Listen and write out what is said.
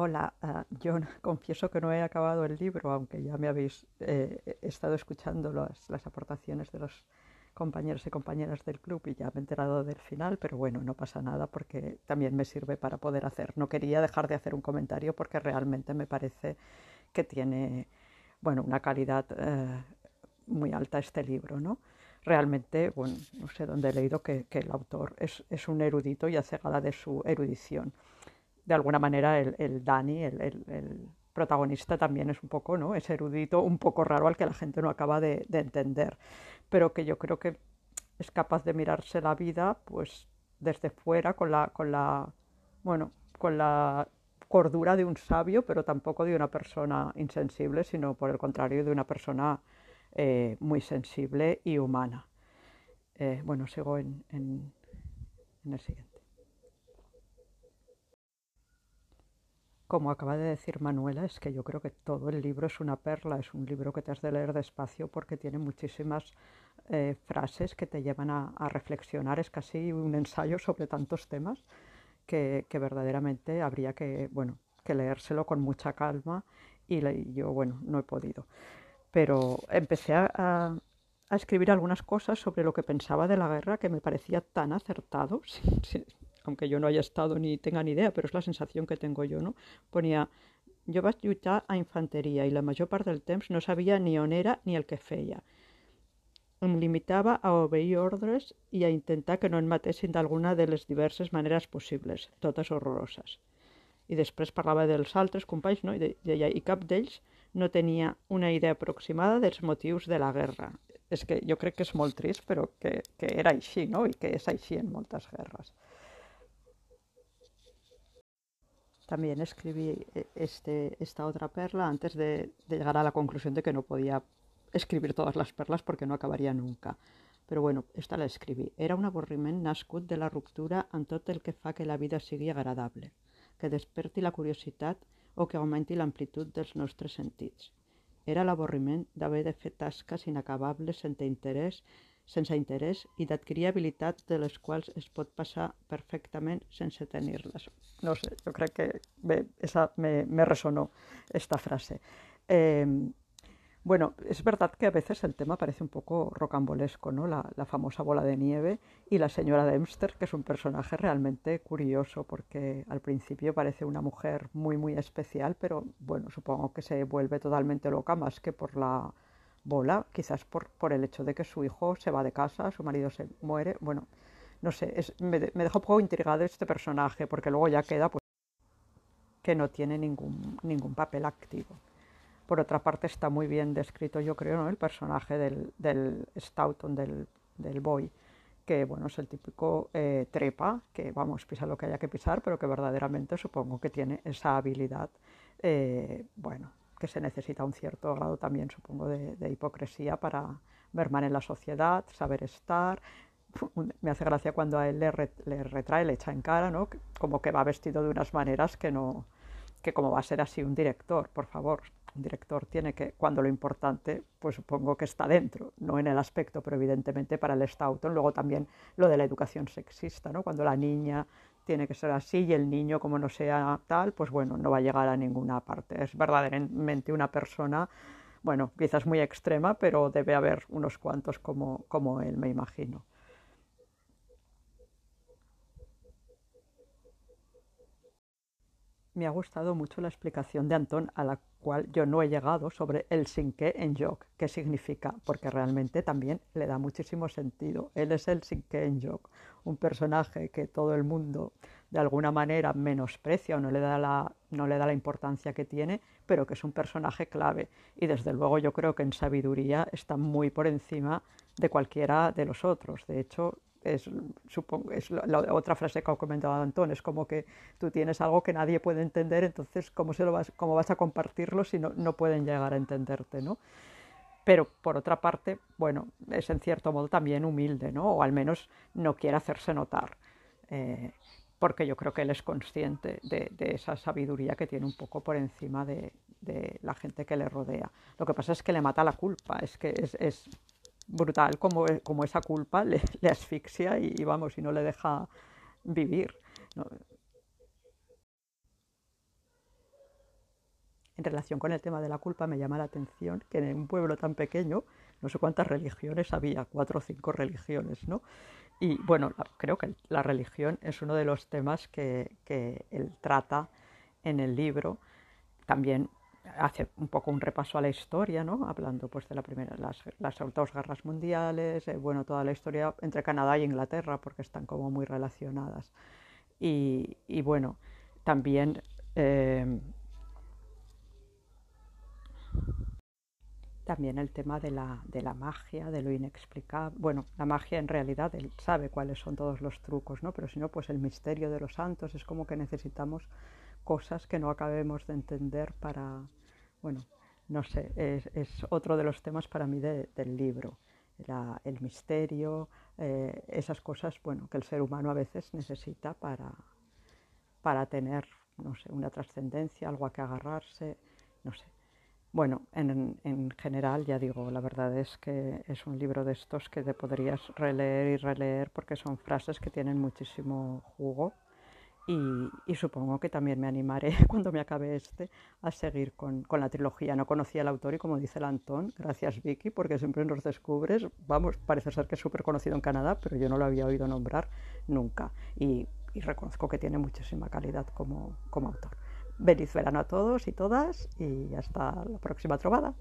Hola, uh, yo confieso que no he acabado el libro, aunque ya me habéis eh, estado escuchando las, aportaciones de los compañeros y compañeras del club y ya me he enterado del final, pero bueno, no pasa nada porque también me sirve para poder hacer. No quería dejar de hacer un comentario porque realmente me parece que tiene, bueno, una calidad eh, muy alta este libro, ¿no? Realmente, bueno, no sé dónde he leído que, que el autor es, es, un erudito y hace gala de su erudición de alguna manera el, el Dani, el, el, protagonista, también es un poco, ¿no? Es erudito, un poco raro al que la gente no acaba de, de, entender, pero que yo creo que es capaz de mirarse la vida, pues, desde fuera, con la, con la, bueno, con la cordura de un sabio, pero tampoco de una persona insensible, sino por el contrario de una persona eh, muy sensible y humana. Eh, bueno, sigo en, en el siguiente. Como acaba de decir Manuela, es que yo creo que todo el libro es una perla, es un libro que te has de leer despacio porque tiene muchísimas eh, frases que te llevan a, reflexionar, es casi un ensayo sobre tantos temas que, verdaderamente habría que, bueno, que leérselo con mucha calma y, le, yo, bueno, no he podido. Pero empecé a, escribir algunas cosas sobre lo que pensaba de la guerra que me parecía tan acertado, aunque yo no haya estado ni tenga ni idea, pero es la sensación que tengo yo, no? Ponia, jo vaig lluitar a infanteria i la major part del temps no sabia ni on era ni el que feia. Em limitava a obeir ordres i a intentar que no em matessin d'alguna de les diverses maneres possibles, totes horroroses. I després parlava dels altres companys, no? I deia, i cap d'ells no tenia una idea aproximada dels motius de la guerra. És que jo crec que és molt trist, però que, que era així, no? I que és així en moltes guerres. También escribí eh, este, esta otra perla antes de, de, llegar a la conclusión de que no podía escribir todas las perlas porque no acabaría nunca. Però bueno, esta la escribí. Era un avorriment nascut de la ruptura en tot el que fa que la vida sigui agradable, que desperti la curiositat o que augmenti l'amplitud dels nostres sentits. Era l'avorriment d'haver de fer tasques inacabables sense interès sense interès i d'adquirir habilitats de les quals es pot passar perfectament sense tenir-les. No sé, jo crec que bé, esa me, me resonó esta frase. Eh, bueno, es verdad que a veces el tema parece un poco rocambolesco, ¿no? La, la, famosa bola de nieve y la señora Dempster, que es un personaje realmente curioso, porque al principio parece una mujer muy, muy especial, pero bueno, supongo que se vuelve totalmente loca más que por la bola, quizás por, por el hecho de que su hijo se va de casa, su marido se muere, bueno, no sé, me, me un poco intrigado este personaje, porque luego ya queda pues que no tiene ningún, ningún papel activo. Por otra parte está muy bien descrito, yo creo, ¿no? el personaje del, del Stoughton, del, del boy, que bueno, es el típico eh, trepa, que vamos, pisa lo que haya que pisar, pero que verdaderamente supongo que tiene esa habilidad, eh, bueno, que se necesita un cierto grado también, supongo, de, de hipocresía para mermar en la sociedad, saber estar. Me hace gracia cuando a él le, re, le, retrae, le echa en cara, ¿no? Como que va vestido de unas maneras que no, que como va a ser así un director, por favor, un director tiene que, cuando lo importante, pues supongo que está dentro, no en el aspecto, pero evidentemente para el Stoughton, luego también lo de la educación sexista, ¿no? Cuando la niña tiene que ser así y el niño como no sea tal, pues bueno, no va a llegar a ninguna parte. Es verdaderamente una persona, bueno, quizás muy extrema, pero debe haber unos cuantos como, como él, me imagino. Me ha gustado mucho la explicación de Antón a la cual yo no he llegado sobre el sinqué en joc, qué significa, porque realmente también le da muchísimo sentido. Él es el sinqué en joc, un personaje que todo el mundo de alguna manera menosprecia o no le, da la, no le da la importancia que tiene, pero que es un personaje clave. Y desde luego yo creo que en sabiduría está muy por encima de cualquiera de los otros. De hecho, es, supongo, es la, otra frase que ha comentado Antón, es como que tú tienes algo que nadie puede entender, entonces ¿cómo, se lo vas, cómo vas a compartirlo si no, no pueden llegar a entenderte? ¿no? Pero por otra parte, bueno, es en cierto modo también humilde, ¿no? o al menos no quiere hacerse notar. Eh, porque yo creo que él es consciente de, de, esa sabiduría que tiene un poco por encima de, de, la gente que le rodea. Lo que pasa es que le mata la culpa, es que es brutal como, como, esa culpa le, asfixia y, vamos, y no le deja vivir. en relación con el tema de la culpa me llama la atención que en un pueblo tan pequeño, no sé cuántas religiones había, cuatro o cinco religiones, ¿no? Y bueno, creo que la religión es uno de los temas que, que él trata en el libro. También hace un poco un repaso a la historia, ¿no? Hablando pues de la primera, las, las dos guerras mundiales, eh, bueno, toda la historia entre Canadá y Inglaterra, porque están como muy relacionadas. Y, y bueno, también eh, también el tema de la, de la, magia, de lo inexplicable. Bueno, la magia en realidad él sabe cuáles son todos los trucos, ¿no? Pero si no, pues el misterio de los santos es como que necesitamos cosas que no acabemos de entender para, bueno, no sé, es, es otro de los temas para mí de, del libro. La, el misterio, eh, esas cosas, bueno, que el ser humano a veces necesita para, para tener, no sé, una trascendencia, algo a que agarrarse, no sé. Bueno, en, en, general, ya digo, la verdad es que es un libro de estos que te podrías releer y releer porque son frases que tienen muchísimo jugo y, supongo que también me animaré cuando me acabe este a seguir con, con, la trilogía. No conocía al autor y como dice el Antón, gracias Vicky, porque siempre nos descubres, vamos, parece ser que es súper conocido en Canadá, pero yo no lo había oído nombrar nunca y, y reconozco que tiene muchísima calidad como, como autor. Feliz verano a todos y todas y hasta la próxima trovada.